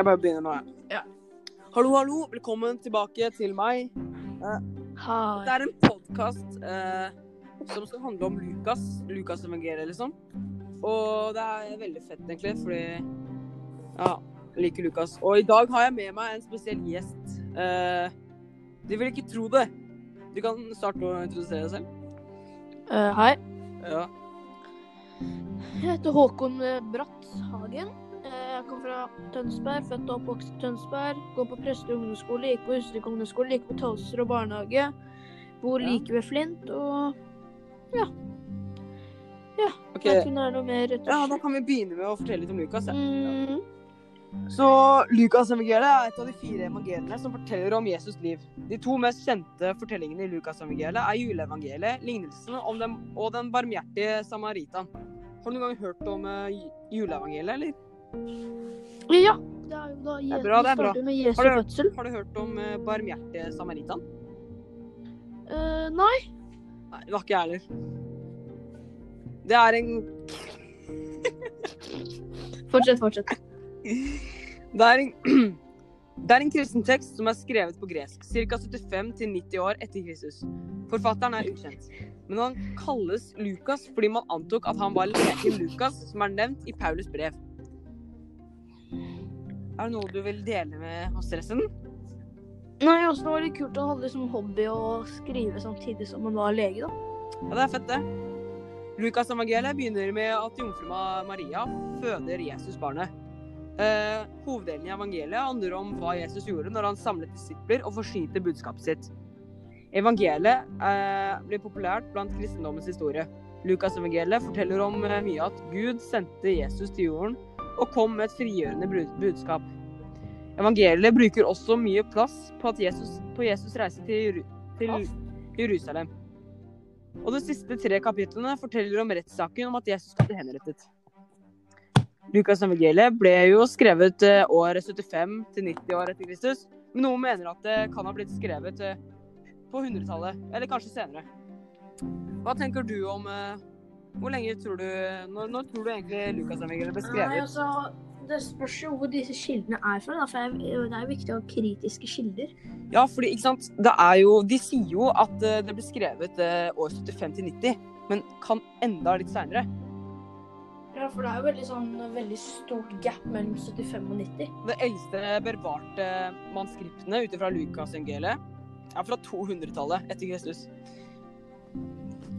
Jeg bare begynner nå, jeg. Ja. Hallo, hallo. Velkommen tilbake til meg. Hei. Det er en podkast uh, som skal handle om Lukas. Lukas evangeliet, liksom. Og det er veldig fett, egentlig, fordi Ja, jeg liker Lukas. Og i dag har jeg med meg en spesiell gjest. Uh, de vil ikke tro det. Du kan starte å introdusere deg selv. Eh, hei. Ja. Jeg heter Håkon eh, Bratt Hagen. Eh, kommer fra Tønsberg, født og oppvokst i Tønsberg. Går på Prestøy ungdomsskole, gikk på Husvik ungdomsskole, gikk på Tolsrud barnehage. Bor Ja. like ved Flint og Ja. Ja. Noe mer Ja, da kan vi begynne med å fortelle litt om Lukas. Ja. Mm, Så Lukas evangeliet er et av de fire evangeliene som forteller om Jesus liv. De to mest kjente fortellingene i Lukas evangeliet er juleevangeliet, lignelsen om dem og den barmhjertige samaritan. Har du noen gang hørt om uh, juleevangeliet, eller? Ja. Det er jo da Det er bra, det er bra. med Jesu Har du- hørt, Har du hørt om uh, barmhjertige samaritan? Uh, nei. Nei, det var ikke jeg heller. Det er en Fortsett, fortsett. Det er en Det er en kristen tekst som er skrevet på gresk, ca. 75-90 år etter Kristus. Forfatteren er ukjent, men han kalles Lukas fordi man antok at han var leken Lukas, som er nevnt i Paulus brev. Er det noe du vil dele med oss resten? Nei, også det var litt kult å ha det som hobby å skrive samtidig som man var lege, da. Ja, det er fett, det. Lukas evangeliet begynner med at jomfru Maria føder Jesusbarnet. Eh, hoveddelen i evangeliet handler om hva Jesus gjorde når han samlet disipler og forsynte budskapet sitt. Evangeliet eh, blir populært blant kristendommens historie. Lukas evangeliet forteller om eh, mye at Gud sendte Jesus til jorden og kom med et frigjørende budskap. Evangeliet bruker også mye plass på, Jesus, på Jesus reise til, til Jerusalem. Og de siste tre kapitlene forteller om rettssaken om at Jesus ble henrettet. Lukas evangeliet ble jo skrevet eh, året 75 til 90 år etter Kristus, men noen mener at det kan ha blitt skrevet eh, på 100-tallet, eller kanskje senere. Hva tenker du om eh, Hvor lenge tror du Når, når tror du egentlig Lukas evangeliet ble Nei, skrevet? altså, det spørs jo hvor disse kildene er fra. Da, for det er jo viktig å ha kritiske kilder. Ja, fordi ikke sant Det er jo De sier jo at eh, det ble skrevet eh, år 75 til 90, men kan enda litt seinere. Ja, for det er jo veldig sånn veldig stort gap mellom 75 og 90. Det eldste bevarte manuskriptene ut fra Lukas-evangeliet er fra 200-tallet etter Kristus.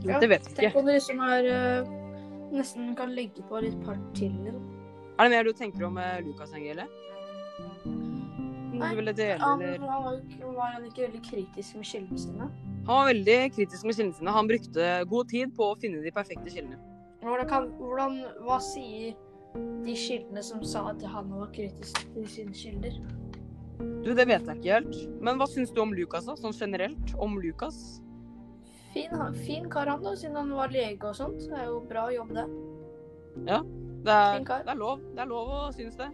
Ja, det vet vi Tenk ikke. om det liksom er øh, Nesten kan legge på litt par til. Er det mer du tenker om uh, Lukas-evangeliet? Noe Nei, dele, Han, han var, var han ikke veldig kritisk med kildene sine? Han var veldig kritisk med kildene sine. Han brukte god tid på å finne de perfekte kildene. Hvordan, kan, hvordan, hva sier de kildene som sa at han var kritisk til sine kilder? Du, det vet jeg ikke helt. Men hva syns du om Lukas, da? Sånn generelt om Lukas? Fin, fin kar han da, siden han var lege og sånt. Det er jo bra jobb, det. Det er, det er lov. Det er lov å synes det.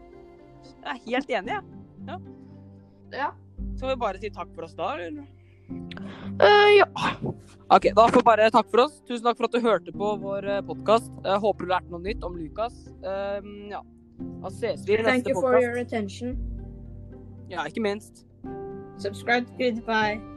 Jeg er helt enig, jeg. Ja. Skal vi bare si takk for oss da, eller? Uh, ja. Ok, da får vi bare takk for oss. Tusen takk for at du hørte på vår podkast. Håper du lærte noe nytt om Lukas. Um, ja. Da ses vi i Thank neste you for your attention. Ja, ikke minst. Subscribe to PewDiePie.